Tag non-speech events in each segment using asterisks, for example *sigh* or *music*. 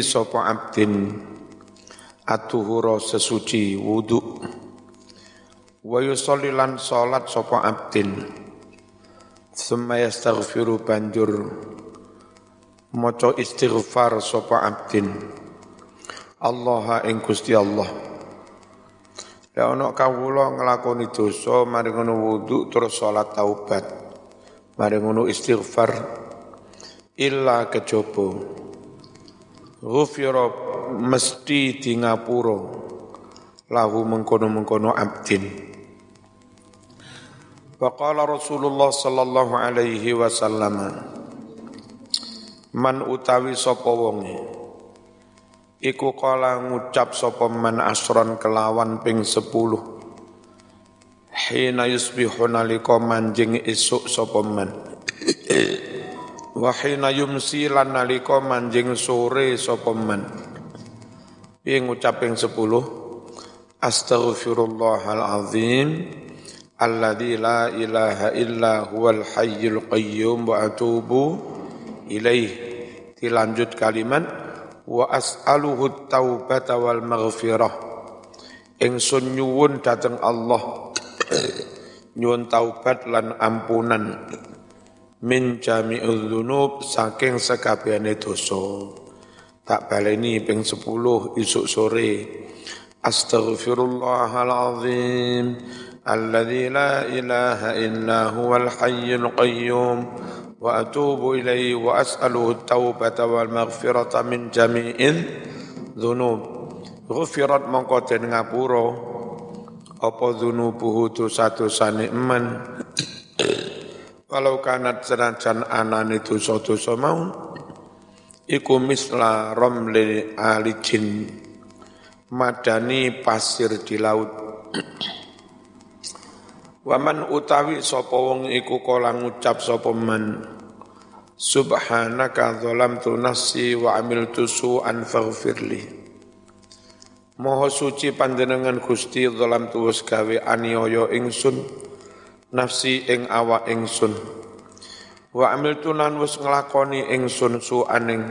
sapa abdin atuhura sesuci wudu. Wa yusolli lan salat sapa abdin. Summa yastaghfiru banjur maca istighfar sapa abdin. Allah ing Gusti Allah. Ya ana kawula nglakoni dosa mari ngono wudu terus salat taubat. Mari ngono istighfar illa kejaba ghufira mesti di ngapura lahu mengkono-mengkono abdin. Waqala Rasulullah sallallahu alaihi wasallam Man utawi sapa wonge? Iku kala ngucap sapa man asron kelawan ping 10 Hina yusbihu nalika manjing esuk sapa man Wahina yumsi lan nalika manjing sore sapa men. Piye ngucap ping 10 Astaghfirullahal azim alladzi la ilaha illa huwal hayyul qayyum wa atubu ilaih. Dilanjut kalimat wa as'aluhu taubata wal maghfirah. Ingsun nyuwun dateng Allah *clears throat* nyuwun taubat lan ampunan min jami'ul dzunub saking sekabehane dosa. Tak baleni ping 10 isuk sore. Astaghfirullahalazim alladzi la ilaha illa huwal hayyul qayyum. Wa atubu ilaihi wa as'aluhu taubata wal maghfirata min jami'il dzunub ghufirat mongko den ngapura. Apa dzunubuhu dosa-dosane eman Walau kanat senajan anane dosa-dosa mau iku misla romli alijin madani pasir di laut. Waman utawi sapa wong iku kala ngucap sapa man Subhanaka zalamtu nafsi wa amiltu su'an faghfirli. Moho suci panjenengan Gusti zalamtu wis gawe aniaya ingsun nafsi ing awak ingsun. Wa amiltu lan wis nglakoni ingsun su aning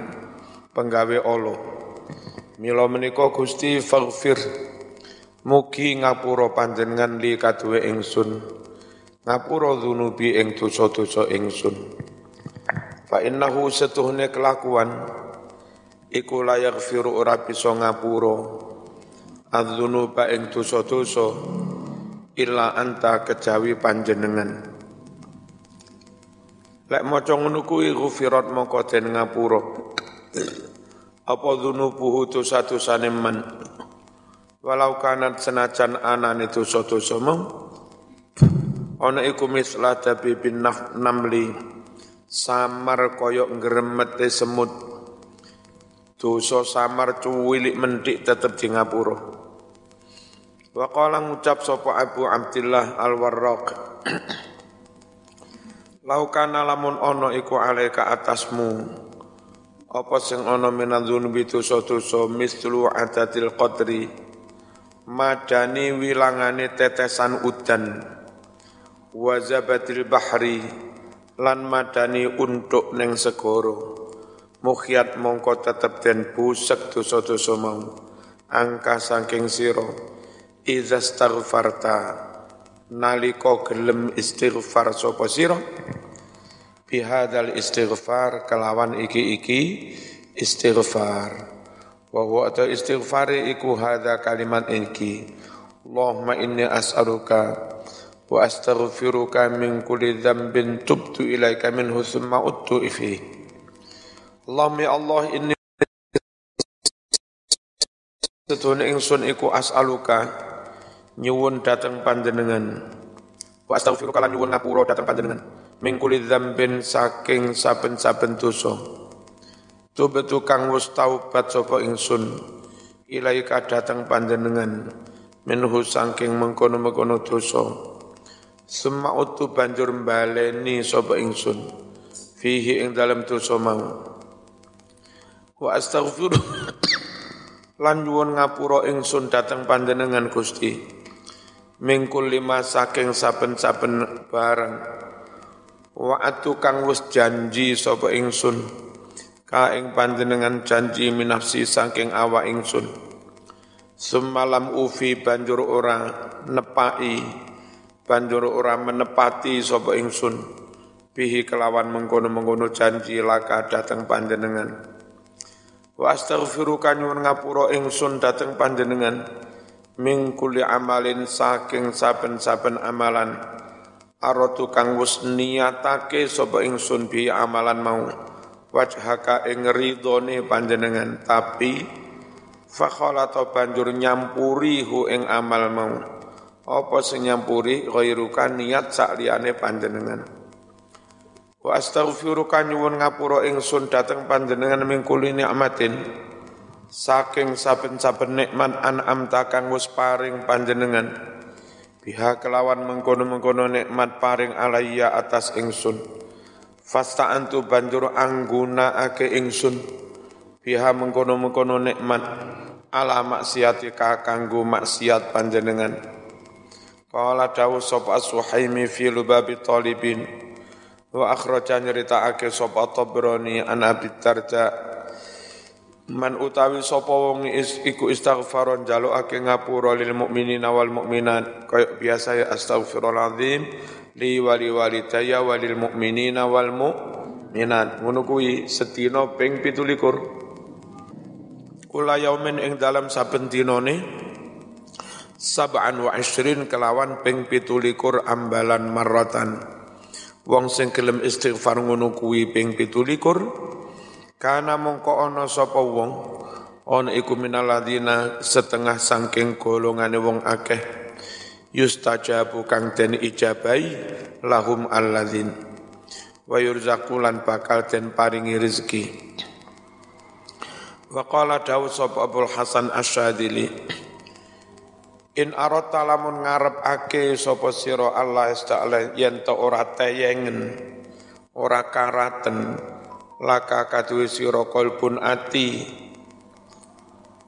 penggawe Allah. Mila menika Gusti faghfir. Mugi ngapura panjenengan li kaduwe ingsun. Ngapura dzunubi ing dosa-dosa ingsun. Fa innahu setuhne kelakuan. Iku la yaghfiru ora bisa ngapura. Adzunuba ing dosa-dosa illa anta kejawi panjenengan. Lek maca ngono kuwi ghufirat mongko den ngapura. Apa dzunubuhu dosa-dosane man? Walau kanat senajan anane dosa-dosa mau ana iku misla tabi bin namli samar koyok ngremete semut. Dosa samar cuwilik mendik tetep di ngapura Wa qala ngucap sapa Abu Abdullah Al-Warraq Laukana lamun ono iku alaika atasmu apa sing ana minadzunubi dosa-dosa mislu adatil qadri madani wilangane tetesan udan wazabatil bahri lan madani untuk neng segoro mukhiat mongko tetep den busek dosa-dosa mau angka saking sira Iza staghfarta naliko gelem istighfar sapa sira bihadzal istighfar kelawan iki-iki istighfar. Wa huwa ta istighfar iku hadza kalimat iki Allahumma inni as'aluka wa astaghfiruka min kulli dhanbin tubtu ilaika minhu thumma uttu ifi Allahumma ya Allah inni Setune ingsun iku as'aluka nyuwun dateng panjenengan. Wa astaghfiruka lan nyuwun ngapura dateng panjenengan. Min kulli saking saben-saben dosa. Tubetu kang wis taubat sapa ingsun ilaika dateng panjenengan. Minhu saking mengkono-mengkono dosa. Suma utu banjur baleni sapa ingsun. Fihi ing dalam dosa mau. Wa astaghfiru *coughs* lan nyuwun ngapura ingsun dateng panjenengan Gusti mingkul lima saking saben-saben barang. Wa atu kang wis janji sapa ingsun? Ka ing panjenengan janji minafsi saking awa ingsun. Semalam ufi banjur ora nepai banjur ora menepati sapa ingsun. Bihi kelawan mengkono-mengkono janji laka dateng panjenengan. Wa astaghfiruka nyuwun ngapura ingsun dateng panjenengan ming kuli amalin saking saben-saben amalan. Arotu kang wis niatake sapa ingsun bi amalan mau. Wajhaka ing ridhone panjenengan. Tapi fakhalata banjur nyampuri hu ing amal mau. Apa sing nyampuri? Ghairuka niat sak liyane panjenengan. Wa astaghfiruka nyuwun ngapura ingsun dateng panjenengan mingkuli nikmatin saking saben-saben nikmat an'am takang wis paring panjenengan. Biha kelawan mengkono-mengkono nikmat paring alaiya atas ingsun. Fasta antu banjur angguna ake ingsun. Biha mengkono-mengkono nikmat ala maksiati ka kanggo maksiat panjenengan. Qala dawu sapa Suhaimi fi lubabi talibin wa akhraja ake sapa Tabrani an Abi Darda man utawi sapa wong iku istighfaron jalukake ngapura lil mukminina wal mukminat. Kaya biasa ya astaghfirullahalazim li wali walidaya walil mu'minina wal mu'minat ngono kuwi sedina ping 17 kula yaumin ing dalam saben dinane sab'an wa ishrin kelawan ping 17 ambalan marratan. Wong sing gelem istighfar ngono kuwi ping 17 kana mongko ana sapa wong ana iku minaladina setengah saking golongane wong akeh. Yustajabu kang den ijabai lahum alladzin. Wa yurzaqulan bakal den paringi rezeki. Wa qala Dawud sapa Hasan Asyadili In arata lamun ake sapa sira Allah Ta'ala yen ora teyengen ora karaten laka kaduwe sira kalbun ati.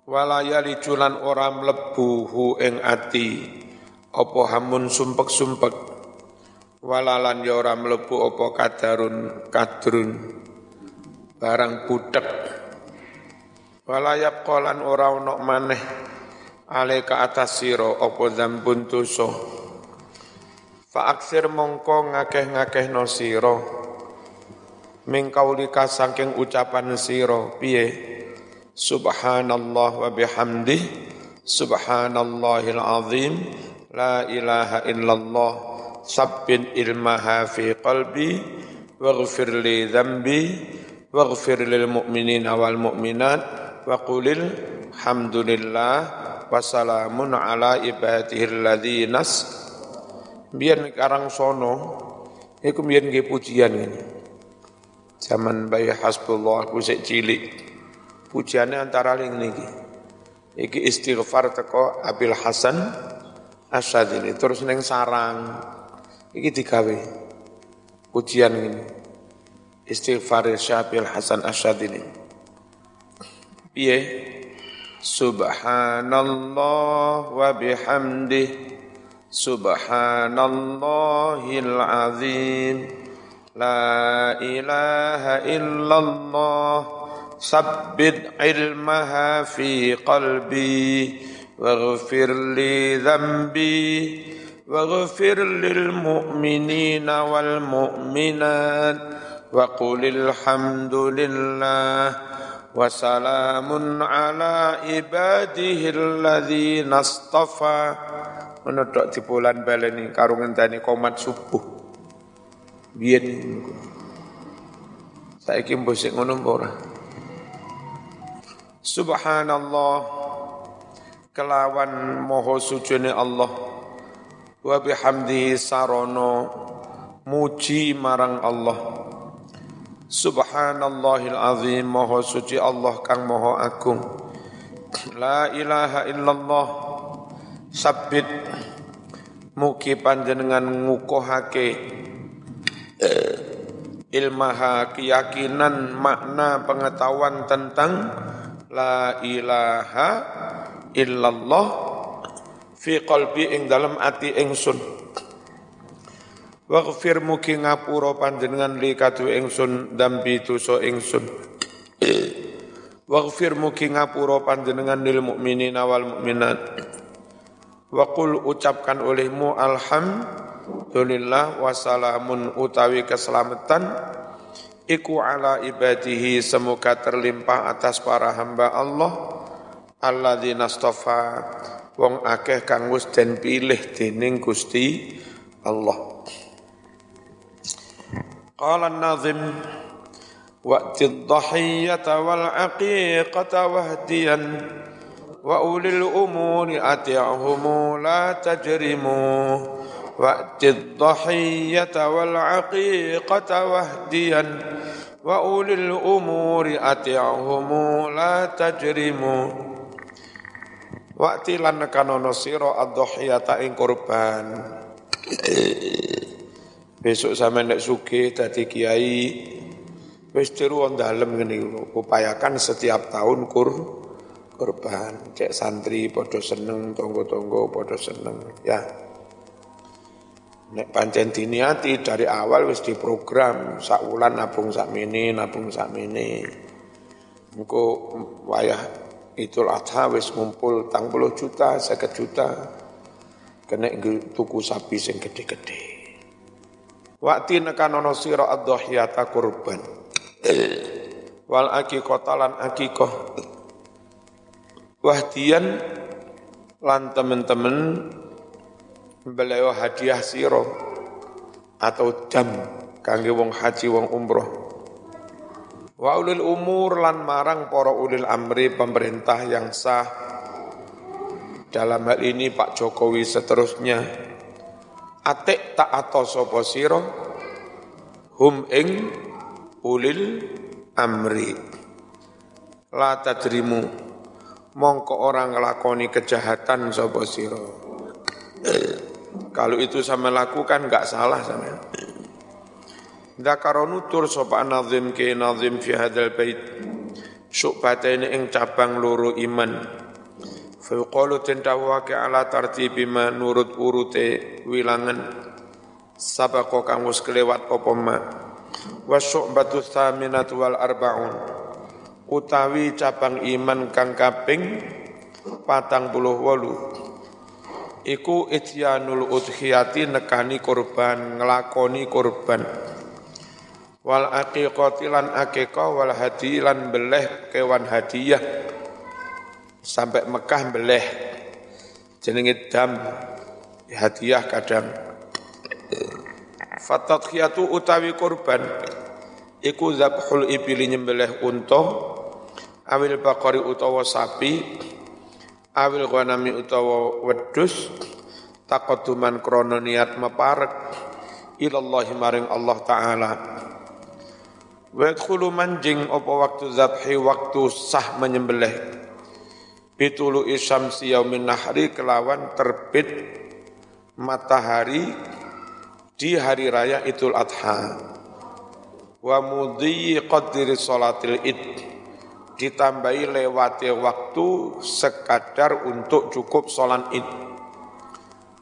Wala yalijulan ora mlebu hu ing ati. Apa hamun sumpek-sumpek? Walalan ya ora mlebu apa kadarun kadrun. Barang butek walayap kolan ora ana maneh. Ale ka atas sira apa zambun dosa. Fa aksir mongko ngakeh-ngakehno sira mingkaulika saking ucapan sira piye? Subhanallah wa bihamdi subhanallahil azim. La ilaha illallah. Sabbin ilmaha fi qalbi. Waghfir li dhanbi. Waghfir lil mu'minina wal mu'minat. Wa qulil hamdulillah. Wa salamun ala ibadihi alladhina biyen karang sono iku nggih pujian ini zaman bayi hasbullah aku sik cilik. Pujiannya antara ling niki. Iki istighfar teko Abil Hasan Asyad ini terus neng sarang. Iki digawe. Ujian ini istighfar Syabil Hasan Asyad ini piye? Subhanallah wa bihamdih. Subhanallahil azim لا إله إلا الله. ثبت علمها في قلبي واغفر لي ذنبي واغفر للمؤمنين والمؤمنات وقل الحمد لله وسلام على عباده الذين اصطفى. Menodok di bulan baleni karungan tani komat subuh. Biyen. Saiki mbok sik ngono ora? Subhanallah. Kelawan moho sujune Allah. Wa bihamdihi sarono muji marang Allah. Subhanallahil azim. Moho suci Allah kang moho agung. La ilaha illallah. Sabit mugi panjenengan ngukuhake ilmaha keyakinan makna pengetahuan tentang la ilaha illallah fi qalbi ing dalam ati ingsun Waghfir mugi ngapura panjenengan li kadu ingsun dambi dosa ingsun Waghfir mugi ngapura panjenengan lil mukminin wal mukminat. Wa qul ucapkan olehmu alhamdulillah Alhamdulillah wasalamun utawi keselamatan. Iku ala ibadihi semoga terlimpah atas para hamba Allah. Allah astafa wong akeh kang wis den pilih dening Gusti Allah. Qala an-nazim wa'ti ad-dhahiyyata wal aqiqata wahdiyan wa ulil umuri ati'hum la tajrimu. وأت الضحية والعقيقة واهديا وأولي الأمور أتعهم لا تجرموا Wakti lan nekanono sira ad-dhahiyata ing kurban. Besok sampe nek sugih dadi kiai wis tiru wong dalem ngene upayakan setiap tahun kur kurban. Cek santri padha seneng, tonggo-tonggo padha seneng ya. Nek pancen diniati dari awal wis diprogram sak wulan nabung sak mini, nabung sak mini. Engko wayah Idul Adha wis ngumpul tang puluh juta, seket juta, kena tuku sapi sing gede-gede. Wakti nekanono sira ad-dhahyata kurban. Wal aqiqata lan aqiqah. Wahdian lan temen-temen beliau hadiah siro atau jam kangge wong haji wong umroh Wa ulil umur lan marang para ulil amri pemerintah yang sah. Dalam hal ini Pak Jokowi seterusnya. Atik tak atau sopo siro. Hum ing ulil amri. La tadrimu. Mongko orang ngelakoni kejahatan sopo siro. Kalau itu sama lakukan nggak salah sama. Dzakara nutur sapa nazim ke nazim fi hadzal bait. Syubataini ing cabang loro iman. Fa yuqalu tentawake ala tartibi ma nurut urute wilangan. Sabaqo kang wis kelewat apa ma. Wa syu'batu tsaminatu wal arbaun. Utawi cabang iman kang kaping patang puluh wolu iku ityanul udhiyati nekani korban ngelakoni korban. Wal aqiqati lan aqiqah wal hadi lan beleh kewan hadiah sampai Mekah beleh. Jenenge dam hadiah kadang. Fatadhiyatu utawi kurban iku zabhul ibili nyembelih unta awil bakari utawa sapi awil ghanami utawa wedhus taqadduman krana niat meparek ilallahi maring Allah taala. Wa yadkhulu manjing apa waktu zabhi waktu sah menyembelih. Bitulu isyamsi yaumin nahri kelawan terbit matahari di hari raya Idul Adha. Wa mudhi qadri salatil id ditambahi lewati waktu sekadar untuk cukup sholat id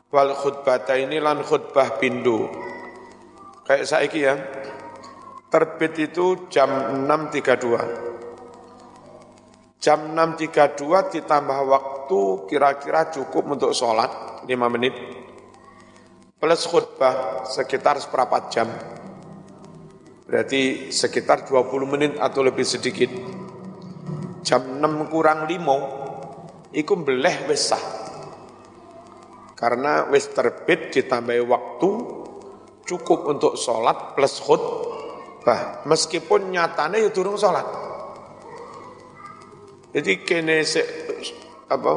wal khutbah ini lan khutbah pindu kayak saiki ya Terbit itu jam 6.32. Jam 6.32 ditambah waktu kira-kira cukup untuk sholat 5 menit. Plus khutbah sekitar seperempat jam. Berarti sekitar 20 menit atau lebih sedikit. Jam 6 kurang 5, itu beleh besar. Karena wis terbit ditambah waktu cukup untuk sholat plus khutbah khutbah meskipun nyatane ya durung salat. Jadi kene se apa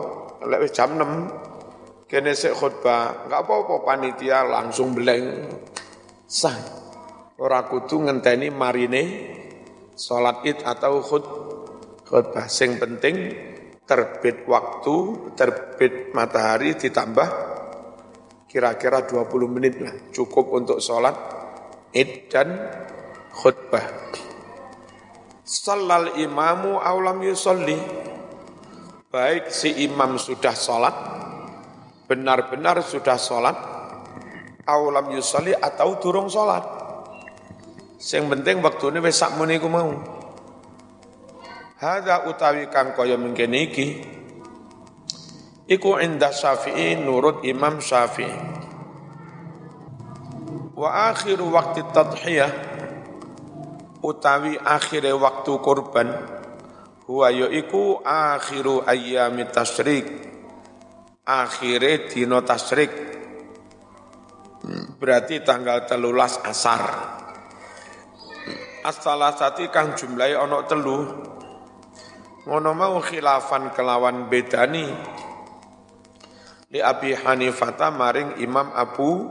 lek jam 6 kene se khutbah, enggak apa-apa panitia langsung beleng sah. Ora kudu ngenteni marine salat Id atau khut khutbah. Sing penting terbit waktu, terbit matahari ditambah kira-kira 20 menit lah cukup untuk sholat id dan khutbah. Sallal imamu aulam yusolli. Baik si imam sudah sholat, benar-benar sudah sholat, aulam yusolli atau durung sholat. Yang penting waktu ini wis sakmene mau. Hada utawi kang kaya mengkene iki iku inda Syafi'i nurut Imam Syafi'i. Wa akhiru waktu tadhiyah utawi akhire waktu kurban huwa yaiku akhiru ayyami tasyrik akhire dino tasyrik berarti tanggal telulas asar as-salasati kang jumlahi ono telu ngono mau khilafan kelawan bedani. Li Abi Hanifah maring Imam Abu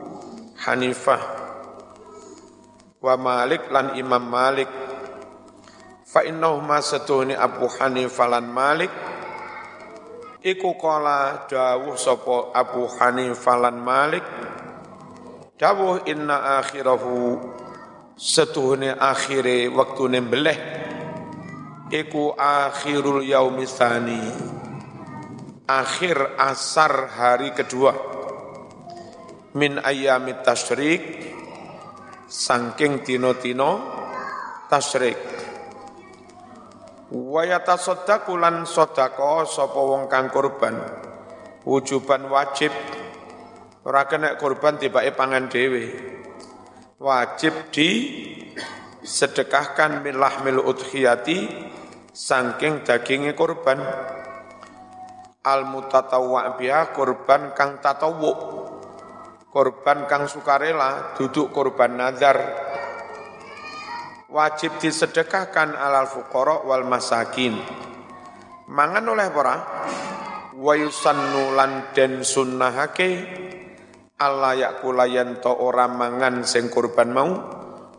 Hanifah. Wa Malik lan Imam Malik. Fa innahu ma setuhni Abu Hanifah lan Malik. Iku kala dawuh sapa Abu Hanifah lan Malik. Dawuh inna akhirahu setuhne akhire waktune beleh iku akhirul yaumisani akhir asar hari kedua. Min ayamit tasyrik. Sangking tino-tino tasyrik. Wa yatasaddaqu lan sedekah sapa wong kang kurban. Wujuban wajib. Ora kena kurban tibake pangan dhewe. Wajib di sedekahkan min lahmil udhiyati sangking dagingnya korban al mutatawwa biha korban kang tatawu korban kang sukarela duduk korban nazar. Wajib disedekahkan alal fuqara wal masakin. Mangan oleh para wa yusannu lan den sunnahake. Allah yakulayan to ora mangan sing korban mau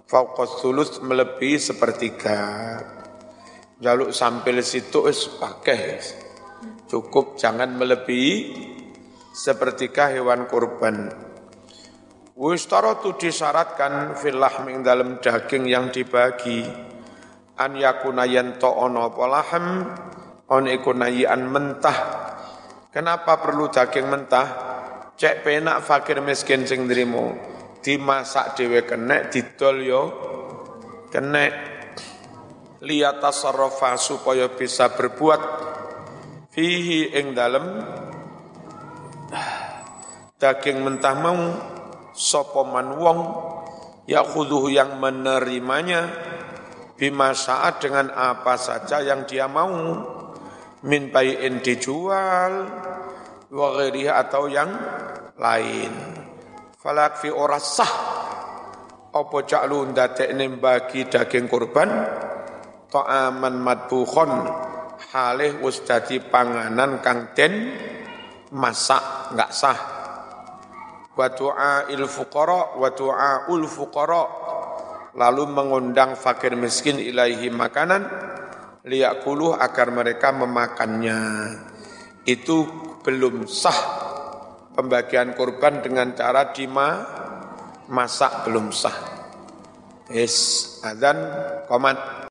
fauqas melebihi sepertiga jaluk sampil situ es pakai cukup jangan melebihi sepertikah hewan kurban. Wistaratu disyaratkan filah ming dalam daging yang dibagi. An yakuna yanto ono polaham on ikunayian mentah. Kenapa perlu daging mentah? Cek penak fakir miskin sing nrimo. Dimasak dhewe kenek didol yo kenek liyatasarrafa supaya bisa berbuat fihi ing dalem. Daging mentah mau sapa man wong yakhuduhu yang menerimanya bima saat dengan apa saja yang dia mau min bayin dijual wa atau yang lain. Falak fi ora sah apa ja'lu ndadekne bagi daging kurban ta'aman madbukhon. Halih wis dadi panganan kang den masak enggak sah. Wa il fuqara wa ul fuqara. Lalu mengundang fakir miskin ilaihi makanan liyakuluh agar mereka memakannya. Itu belum sah pembagian korban dengan cara dima masak belum sah. Yes adzan komat